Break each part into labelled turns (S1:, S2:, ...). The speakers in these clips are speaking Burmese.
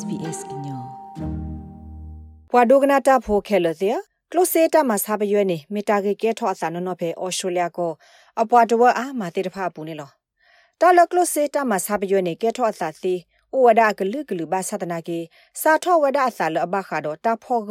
S1: SBS ညော
S2: ပွာဒိုဂနာတာဖိုခဲလတဲ့ကလိုစေတာမဆာဘယွေနေမီတာကေကဲထောအစနနောဖေအော်စတြေးလျကိုအပွာဒဝအာမာတေတဖာပူနေလောတာလကလိုစေတာမဆာဘယွေနေကဲထောအစစီဩဝဒကလုကလုဘာသဒနာကေစာထောဝဒအစလအဘခါတော့တာဖောက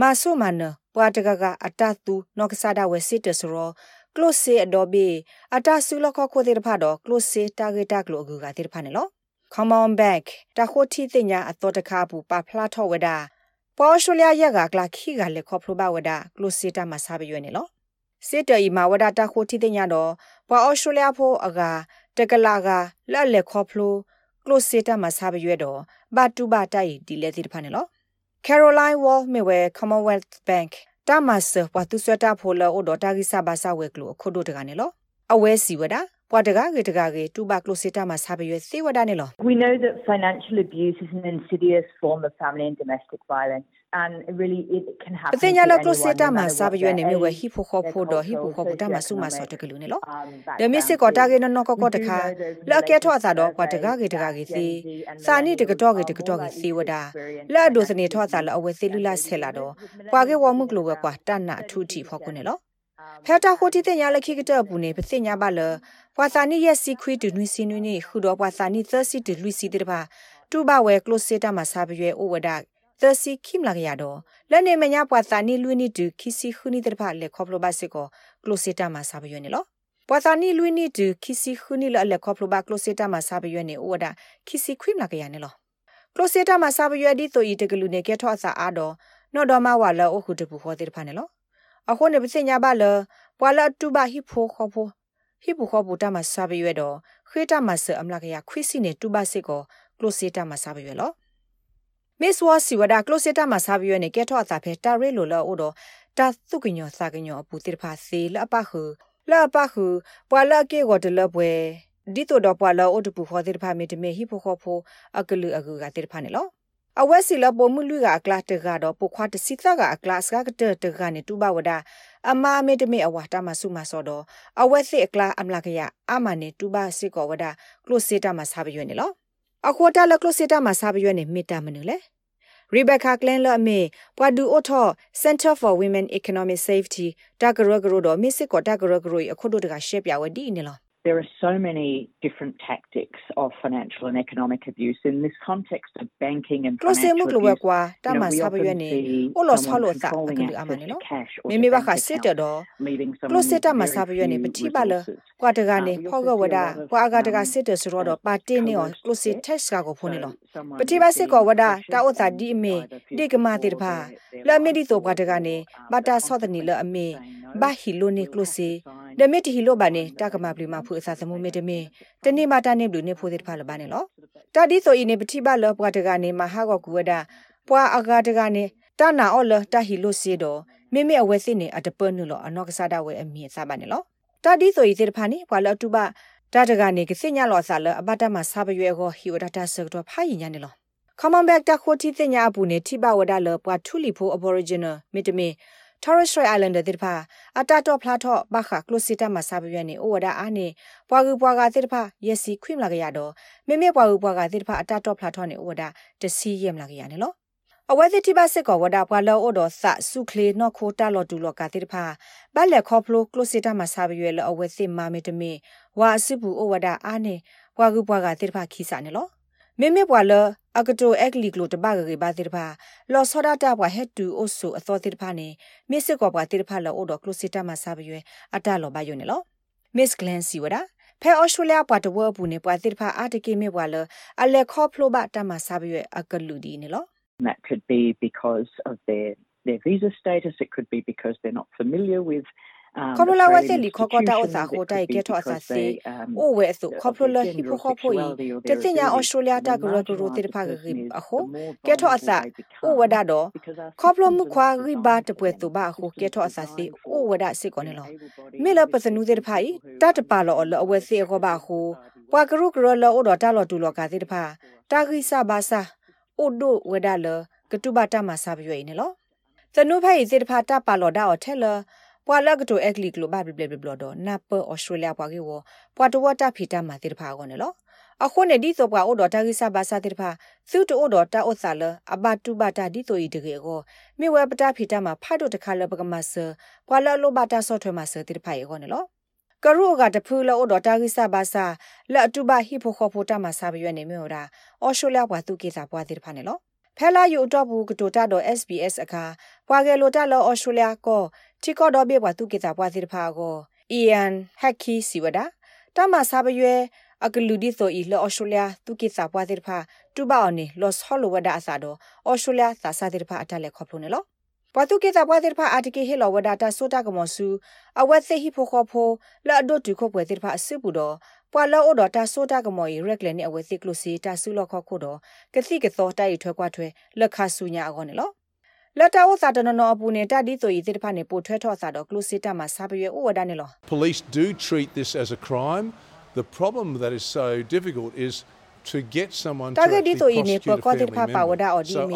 S2: မာဆုမနပွာတကကအတတူနောကဆာဒဝဲစစ်တဆရောကလိုစေအဒော်ဘီအတဆူလခခိုတေတဖာတော့ကလိုစေတာဂေတာကလိုအကူကတေတဖာနေလော come on back တခိုတီတင်ညာအတော်တကားဘူးပါဖလာထောဝဒပေါ်ရှူလျာရက်ကကလာခိကလေခေါပလိုဘဝဒကလိုစီတာမဆာဘရွေနေလောစစ်တေီမာဝဒတခိုတီတင်ညာတော့ပေါ်အော်ရှူလျာဖိုအကတကလာကလက်လေခေါပလိုကလိုစီတာမဆာဘရွေတော့ဘာတူဘာတိုင်ဒီလေတိတဖာနေလော Caroline Wall မြေဝဲ Commonwealth Bank တာမဆပွားသူဆွတာဖိုလောဒတာဂိစာဘာစာဝဲကလိုခုဒိုတကနေလောအဝဲစီဝဒါ ပွာတကားကေတကားကေတူပါကလိုစီတာမှာစာပရွေသေဝဒနေလော
S3: We know that financial abuse is an insidious form of family and domestic violence and really it can happen
S2: ပညာလကလိုစီတာမှာစာပရွေနေမြဝဟိဖိုခေါဖိုဒဟိဖိုခေါပတာမှာဆုမဆောတကလူနေလောဒမစ်စစ်ကောတာကေနော်ကောကောတခါလောက်ကဲထောအစာတော့ပွာတကားကေတကားကေစီစာနိတကတော့ကေတကတော့ကေသေဝဒလာဒိုစနေထောအစာလောအဝဲသေလူလာဆဲလာတော့ပွာကေဝမှုကလိုဝဲကွာတနအထူတီဖောကုနေလောဖဲတာခိုတီတင်ညာလက်ခိကတဲ့ဘူးနေပစညာပါလ ပွာစာနီရဲ့စီခွီတူနွီစီနွီနေခုတော့ပွာစာနီသစီတူလူစီတဲ့ပါတူဘဝဲကလိုစီတာမှာစာပြွဲဩဝဒသစီခိမလာရတော့လက်နေမညာပွာစာနီလူနီတူခီစီခုနီတဲ့ပါလက်ခေါပလိုပါစစ်ကိုကလိုစီတာမှာစာပြွဲနေလို့ပွာစာနီလူနီတူခီစီခုနီလက်ခေါပလိုပါကလိုစီတာမှာစာပြွဲနေဩဝဒခီစီခွိမလာရနေလို့ကလိုစီတာမှာစာပြွဲဒီဆိုဤတကလူနေကဲထော့စာအားတော့နော်တော်မဝါလောအခုတပူခေါ်တဲ့ပါနေလို့အခုနေပစညာပါလပွာလာတူဘာဟိဖိုခေါဖို ဟိပူခေါပူတာမဆာဘရွေတော့ခေတာမဆအမလကရခွိစီနေတူဘာစစ်ကိုကလိုစီတာမဆာဘရွေလောမစ်ဝါစီဝဒါကလိုစီတာမဆာဘရွေနေကဲထော့အစာဖဲတာရဲလိုလောအိုတော့တာသုကညောစာကညောအပူတိဖာစီလအပခုလအပခုပွာလာကေကိုတလပွဲဒီတိုတော့ပွာလာအိုတပူခေါ်တိဖာမီတမေဟိဖိုခေါဖိုအကလူအကူကတိဖာနေလော အဝက်စီလပေါ်မှုလူကအကလာတကတော့ပုခွားတစီသကအကလာစကကတတကနေတူဘဝဒအမအမေတမေအဝါတာမဆုမစောတော့အဝက်စီအကလာအမလာကရအမနေတူဘစစ်ကောဝဒကလုစီတာမဆာဘရွေနေလောအခေါ်တာလကလုစီတာမဆာဘရွေနေမိတာမနုလေ Rebecca Glenn လအမေပွာဒူအိုထော Center for Women Economic Safety တကရဂရတော့မစ်စစ်ကောတကရဂ ရအခုတို့တကရှက်ပြဝဒီနေလော
S3: there are so many different tactics of financial and economic abuse in this context of banking and financial abuse.
S2: Klose kwa ta ma sa bye ne o lo sa lo sa ka lu amane no. Me me ba kha sit do. Klose ta ma sa bye ne pati ba lo kwa ta ga ne pho ga wada kwa aga ta ga sit de so ro pa tin ne o klose text ka ko pho ne lo. Pati ba sit ko wada ta o sa di me di ka ma ti ba. La me di to kwa ta ga ne ba ta so da ni lo ame ba hi lo ne klose ဒမစ်တီဟီလိုဘာနေတာကမပလီမဖူအစာသမုမေတမေတနေ့မတာနေဘလူနေဖိုတဲ့ဖာလဘာနေလောတာဒီဆိုဤနေပတိပါလောပွားတကနေမဟာကောကူဝဒပွာအကာတကနေတနာအော်လတာဟီလိုစီတော့မိမိအဝဲစစ်နေအတပနုလောအနောက်ကစားတာဝဲအမြင့်စားပါနေလောတာဒီဆိုဤတဲ့ဖာနေပွာလောတူပါတာတကနေကစညလောဆာလအဘတမဆာဘရွယ်ကိုဟီဝဒတာဆကတော့ဖာရင်ညာနေလော Common back ta khoti tinya abu ne thiba wada lo pwa thuli pho aboriginal mitme Torres Strait Islander တိတဖာအတတော့ဖလာတော့ဘခကလိုစီတာမဆာပရွက်နေဩဝဒအားနေပွာကူပွာကတိတဖာယစီခွိမလာကြရတော့မေမေပွာကူပွာကတိတဖာအတတော့ဖလာတော့နေဩဝဒတစီရမလာကြရနေလို့အဝဲတိပါစစ်ကောဝဒပွာလောဩတော်သစုခလေနော့ခိုတာလော်တူလော်ကတိတဖာဘလက်ခေါဖလိုကလိုစီတာမဆာပရွက်လောအဝဲစစ်မာမေတမေဝါအစစ်ဘူးဩဝဒအားနေပွာကူပွာကတိတဖာခီစာနေလို့ မေမေပွာလအကတိုအက်ကလီကလိုတပါကေဘာတိတဖာလောဆောဒတာဘွာဟက်တူအိုဆိုအသောတိတဖာနေမစ်ကောဘွာတိတဖာလောအိုဒကလိုစီတာမဆာဘရွေအတလောဘယုန်နော်မစ်ဂလန်စီဝဒါဖဲဩစတြေးလျပွားတဝဘူးနေပွားတိတဖာအာတကေမေပွာလအလက်ခေါဖလိုဘတမဆာဘရွေအကလူဒီနေလော
S3: That could be because of their their visa status it could be because they're not familiar with
S2: ခေါပလိုလာဝဲလီခေါကတာအစာဟိုတိုက်ကဲထောအစာစီအိုဝဲဆိုခေါပလိုလာဟီပိုခေါဖိုဤတသိညာဩစတြေးလျတာဂရဂရိုတေဖာဂရိအခုကဲထောအစာအိုဝဒါတော့ခေါပလိုမှုခွာရိဘာတပွဲသူဘာအခုကဲထောအစာစီအိုဝဒါစစ်ကောနေလောမေလပစနူတေဖာဤတတ်ပါလောအဝဲစီခေါဘာခုပွာကရုကရလောအိုတော့တာလောတူလောကတေတဖာတာဂိဆာဘာစာအိုဒိုဝဒါလကတုဘတာမဆာပြွေနေလောသနုဖိုင်စေတဖာတာပါလောဒါအထက်လော ပွာလကတိုအက်ကလီကလိုဘာဘလဘလဘလတော့နပ်ပဩစတြေးလျပွာကေဝပွာတဝတာဖီတာမာတိတဖာကောနော်အခုနေဒီတော့ကအိုတော်တာကိစဘာစာတိဖာသူတိုအိုတော်တာအိုဆာလအဘတူဘတာဒီတိုဤတကေကိုမိဝဲပတာဖီတာမှာဖတ်တို့တခါလပကမဆပွာလလိုဘတာဆော့ထွဲမှာဆတိဖာရေကိုနော်ကရုကတဖူးလို့တော့တာကိစဘာစာလက်အတူဘဟိဖိုခေါဖိုတာမှာစာရွက်နေမျိုးတာအော်ရှိုလျဘွာသူကိစာဘွာတိဖာနေလို့ဖဲလာယူတော့ဘူးကတိုတာတော့ SBS အခါဘွာကယ်လိုတာလောအော်ရှိုလျကို တီကောတော့ဘေဘွာသူကိစာဘွာတိဖာကို Ian Hacky စီဝဒါတာမစာရွက်အကလူဒီဆိုဤလောဩစတြေးလျသူကိစာပွားတဲ့ဖာတူဘာအော်နီလော့စ်ဟော်လိုဝဒါအစာတော့ဩစတြေးလျသာစာတဲ့ဖာအတက်လက်ခေါပလို့နော်ပွာသူကိစာပွားတဲ့ဖာအာတကိဟေလောဝဒါတာဆိုတာကမောဆူအဝက်သိဟိဖိုခေါဖိုလာဒိုတူခေါပွဲတဲ့ဖာအစစ်ဘူးတော့ပွာလောအိုတော့တာဆိုတာကမော်ရီရက်လက်နဲ့အဝက်သိကလို့စီတာဆူလောခေါခိုတော့ကတိကသောတိုက်ထွဲကွာထွဲလက်ခါဆူညာအကောနော်လ က်တာဝစာတနနောအပူနေတာဒီဆိုရီတိတဖာနေပိုထွဲထော့စာတော့ကလုစီတာမှာစာပရွေဥဝဒနေလော
S1: Police do treat this as a crime The problem that is so difficult is to get someone to
S2: target
S1: dito ini
S2: per ko dir pha pa wada odi mi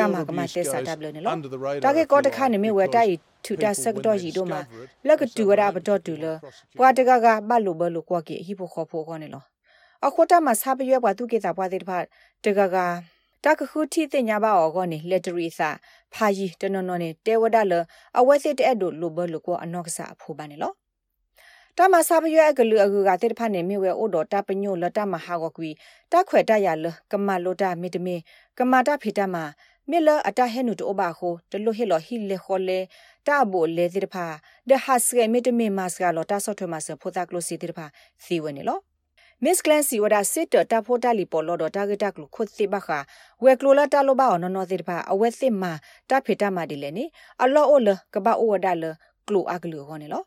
S2: tama kama te sa table ne lo target ko ta kha ne me we ta yi thu ta sak do yi do ma lak tu wada ba do tu lo kwa ta ga ga ba lo ba lo kwa ki hi pho kho pho ko ne lo a ko ta ma sa pa ywe bwa tu ke ta bwa de pha ta ga ga တကခုတီတင်ညာပါအောကောနေလက်တရီစာဖာကြီးတနော်နော်နေတဲဝဒလအဝဲစစ်တဲ့တို့လိုဘလိုကောအနောက်ကစားအဖိုးပါနေလောတမစာပရွဲကလူအကူကတဲ့ဖာနေမြဝဲအိုတော်တပညိုလတမဟာကကွီတခွဲတရလကမလိုတာမီတမီကမတာဖီတမမြလအတဟဲနုတိုဘာခိုတလူဟီလဟီလေခိုလေတဘိုလေတဲ့ဖာဒဟတ်စကမီတမီမတ်စကလောတာဆော့ထွမဆဖိုတာကလိုစီတဲ့ဖာစီဝနေလော မစ်ကလန်စီဝဒါစစ်တတာဖိုတာလီပေါ်လော်ဒတာဂက်တာကလခုတ်စီဘခါဝဲကလိုလာတာလိုဘာအော်နော်နော်စီတဖာအဝဲစစ်မာတာဖေတာမာဒီလေနေအလောအိုလကဘာအိုဝဒါလကလိုအကလူဟောနေလော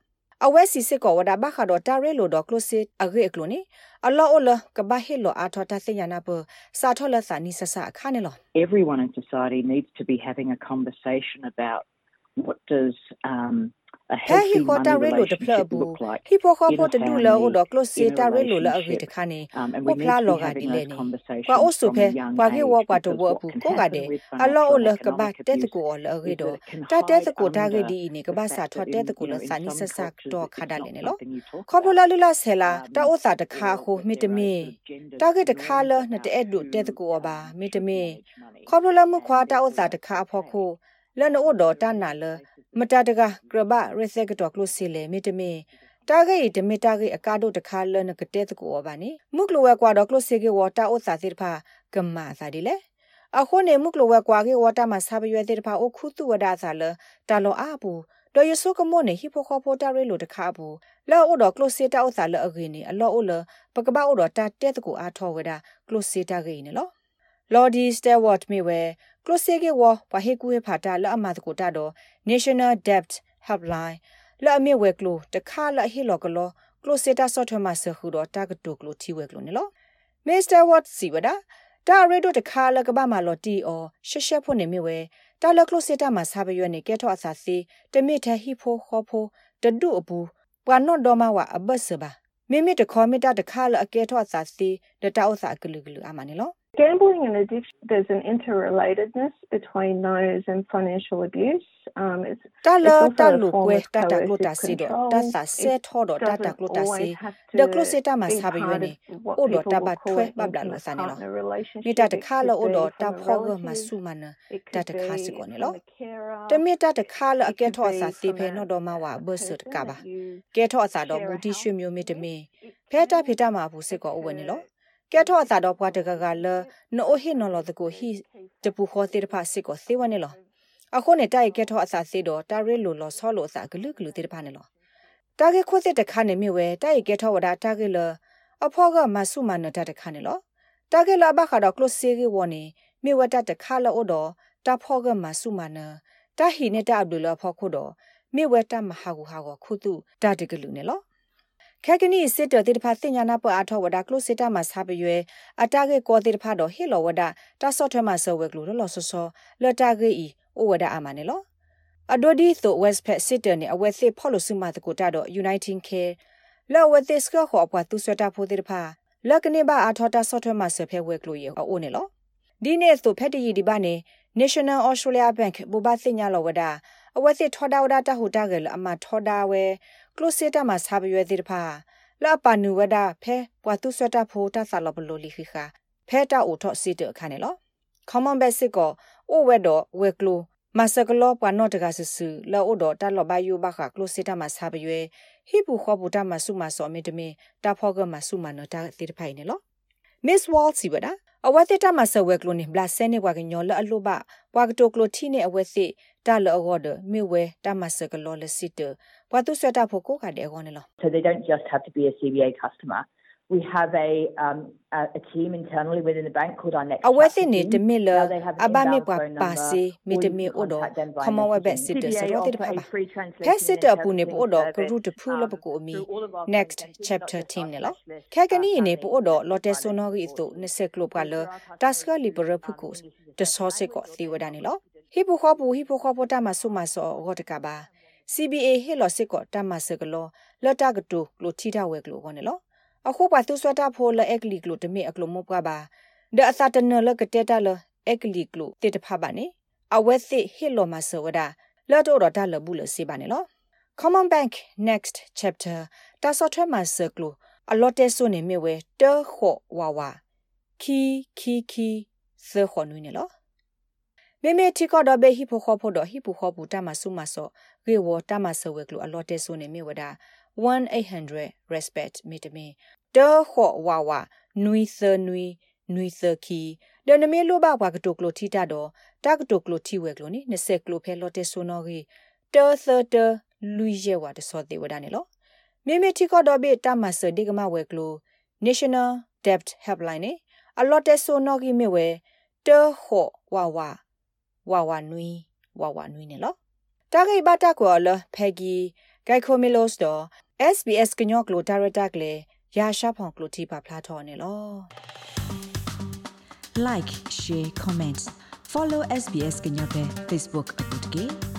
S2: အဝဲစီစစ်ကောဝဒါဘခါတော့တာရဲလိုတော့ကလိုစစ်အဂေကလိုနေအလောအလကဘာဟီလိုအာထောတာစညာနာပစာထောလစာနိဆဆအခါနေလော
S3: Everyone in society needs to be having a conversation about what does um a healthy
S2: money
S3: relationship look like
S2: hi po kho po te du lo o do close se ta re lo la agi te khane ko pla lo ga di le ni kwa o su phe kwa ge wo kwa to wo pu ko ga de a lo o le ka ba te te ko o le agi do ta te te ko ta ge di ni ka ba sa thwa te te ko le sa ni sa sa do kha da le ne lo kho plo la lu la se la ta o sa ta kha kho mi te mi ta ge ta kha le na te e du te te ko ba mi te mi kho plo la mu khwa ta o sa ta kha pho kho လနအိုဒေါ်တနာလ မတတကကရဘရစက်ကတော်ကလို့စီလေမီတမီတာဂေဒမီတာဂေအကာဒိုတခါလနကတဲ့တကိုဘာနီမုကလဝဲကွာတော့ကလို့စီကေဝတာအိုစာစီဖာကမ္မာစာဒီလေအခုနေမုကလဝဲကွာကေဝတာမဆာဘရွဲတဲ့ဖာအခုသူဝဒါစာလတာလောအဘူးတော်ရဆုကမောနေဟိဖိုခေါဖိုတာရဲလိုတခါဘူးလောအိုတော့ကလို့စီတာအိုစာလအဂေနေအလောအိုလပကပအိုတော့တာတဲ့တကိုအားထောဝဒါကလို့စီတာဂေနေလော Lordy Stewart မြေဝဲကလိုစေကေဝပဟေကူဟေဖာတာလအမတ်ကိုတာတော့ National Debt Helpline လအမြေဝဲကလိုတခါလဟေလောကလောကလိုစေတာဆော့ထမဆခုတော့တာကတုကလိုတီဝဲကလိုနေလော Mr. Watt စီဝဒါတာရဲတို့တခါလကဘာမလော်တီအောရှက်ရှက်ဖို့နေမြေဝဲတာလကလိုစေတာမှာစာပရွက်နေကဲထော့အစာစီတမိထဟိဖိုခေါဖိုတဒုအပူပွာနော့ဒေါ်မဝအဘတ်စဘာမိမိတခေါ်မိတာတခါလအကဲထော့အစာစီဒတာဥစာကလူကလူအမနေလော
S4: Gambling and addiction, there's an interrelatedness between those and financial abuse. Um, it's,
S2: tala talu kwe tata klota sido tasa se thodo tata klota si de kloseta ma sabe yene odo taba thwe babla lo sane lo ni tata khala odo ta phogo ma sumana tata khasi ko ne lo te mi tata khala ake tho sa si phe no do ma wa bus ka ba ke tho sa do mu ti shwe myo mi te mi phe ta phe ta ma bu sit ko o we ne lo ကဲ ထောအသာတော့ဘွားတကကလနိုဟိနော်လောတကိုဟိတပူခေါ်တိဖာစစ်ကိုသေဝနေလောအခုနဲ့တိုက်ကဲထောအသာစစ်တော့တာရဲလိုလောဆောလိုအစာဂလူဂလူတိဖာနေလောတာကေခိုစစ်တခါနေမြဝဲတိုက်ကဲထောဝဒါတာကေလအဖောကမဆုမနတတခါနေလောတာကေလဘခါတော့ကလစေကေဝနေမြဝတတခါလောတော့တာဖောကမဆုမနတာဟိနဲ့တာအဗ်ဒူလာဖောခုတော့မြဝတမဟာကူဟာကိုခုတုတာတကလူနေလော ခက်ကနီစစ်တော်တိတဖာစညာနာပအားထောဝဒါကလုစစ်တာမှာစာပရွယ်အတာကေကောတိတဖာတော့ဟေလောဝဒါတာဆော့ထွဲမှာဆောဝဲကလူလောဆောဆောလတာကေဤဩဝဒါအာမနေလောအဒိုဒီသိုဝက်စ်ဖက်စစ်တနေအဝဲစစ်ဖော်လို့စုမတကူတာတော့ Uniting Care လောဝသစ်ကခေါ်ပွားသူဆွတာဖို့တိတဖာလကနေပါအားထောတာဆော့ထွဲမှာဆဖဲဝဲကလူရောအိုနေလောဒီနေ့သိုဖက်တရီဒီပါနေ National Australia Bank ဘူဘာစညာလောဝဒါအဝဲစစ်ထောတာဝဒါတဟူတာကလအမထောတာဝဲ ကလိုစစ်တာမှာစာပရွယ်သေးတဖာလာပနူဝဒဖဲပွားသူဆွတာဖိုတာဆာလဘလိုလီခိခာဖဲတာအိုထော့စီတခါနေလော common basic ကိုအိုဝဲတော့ဝဲကလိုမဆကလောပွားနော့တကဆဆူလောအိုတော့တလောဘယုဘခကလိုစီတာမဆာဘရွေဟိဘူခောဘူတာမဆုမဆောမေတမေတာဖောကမဆုမနတာတိတဖိုင်နေလော Miss Wall စီဝဒါအဝတ်တမဆဝဲကလိုနေဘလာဆဲနေဝါကညောလအလုဘပွာကတိုကလိုတီနေအဝတ်စီတာလောအော်ဒမြေဝဲတမဆကလောလစစ်တ ပွာသူဆွတာဖို့ကိုကတဲ့ကောနေလော
S3: So they don't just have to be a CBA customer. we have a um a, a team internally within the bank called our next
S2: awethe ne de mil aba me kwa pase me de me odo khama wa be sit de so de pa ba sit de pu ne pu odo kru de phu lo ko mi next chapter team ne lo kha kani ne pu odo lotte sono gi to ne se klo pa lo taska libera phu ko de so se ko thi wa da ne lo hi pu kho pu hi pu kho pu ta ma su ma so go de ka ba CBA ဟေလောစစ်ကောတမဆကလောလတကတူလိုထီတာဝဲကလိုကောနေလောအခုပါသူဆွတာဖိုလအက်ကလီကလိုတမေအကလိုမပကပါဒအသတနလကတေတာလအက်ကလီကလိုတေတဖပါနေအဝဲသိဟီလိုမဆဝဒလော်တိုရတာလဘူးလစေပါနေလော Common Bank next chapter တာဆော့ထွဲမှာဆကလိုအလော့တဲဆိုနေမြဝဲတဲခော့ဝါဝါခီခီခီသခောနွေးနေလော မေမေတီကောဒဘေဟိဖိုခောဖို့ဒဟိပူခောပူတမဆုမဆောရေဝတမဆဝဲကလိုအလော့တဲဆိုနေမြဝဒါ1800 respect မိတမီတောခော့ဝါဝါနွီသနွီနွီသခီဒနမေလိုဘဘကတိုကလိုထီတာတော့တကတိုကလိုထီဝဲကလိုနိ20ကလိုဖဲလော်တက်ဆိုနော်ကြီးတောသတလူရဲဝါတစောသေးဝဒနေလောမေမေတီကောတော့ဘေတမဆဒီကမဝဲကလို National Debt Helpline နေအလော်တက်ဆိုနော်ကြီးမြဝဲတောခော့ဝါဝါ ဝါဝါနွီဝါဝါနွီနေလောတာဂိဘတာကောလဖဲဂီဂိုက်ခိုမီလိုစ်တော့ SBS ကညော့ကလိုဒါရတာကလေရာရှာဖောင်ကလိုတီပါဖလာထော်နေလော
S5: like share comment follow SBS ကညော့ပဲ Facebook အပုတ်ကေ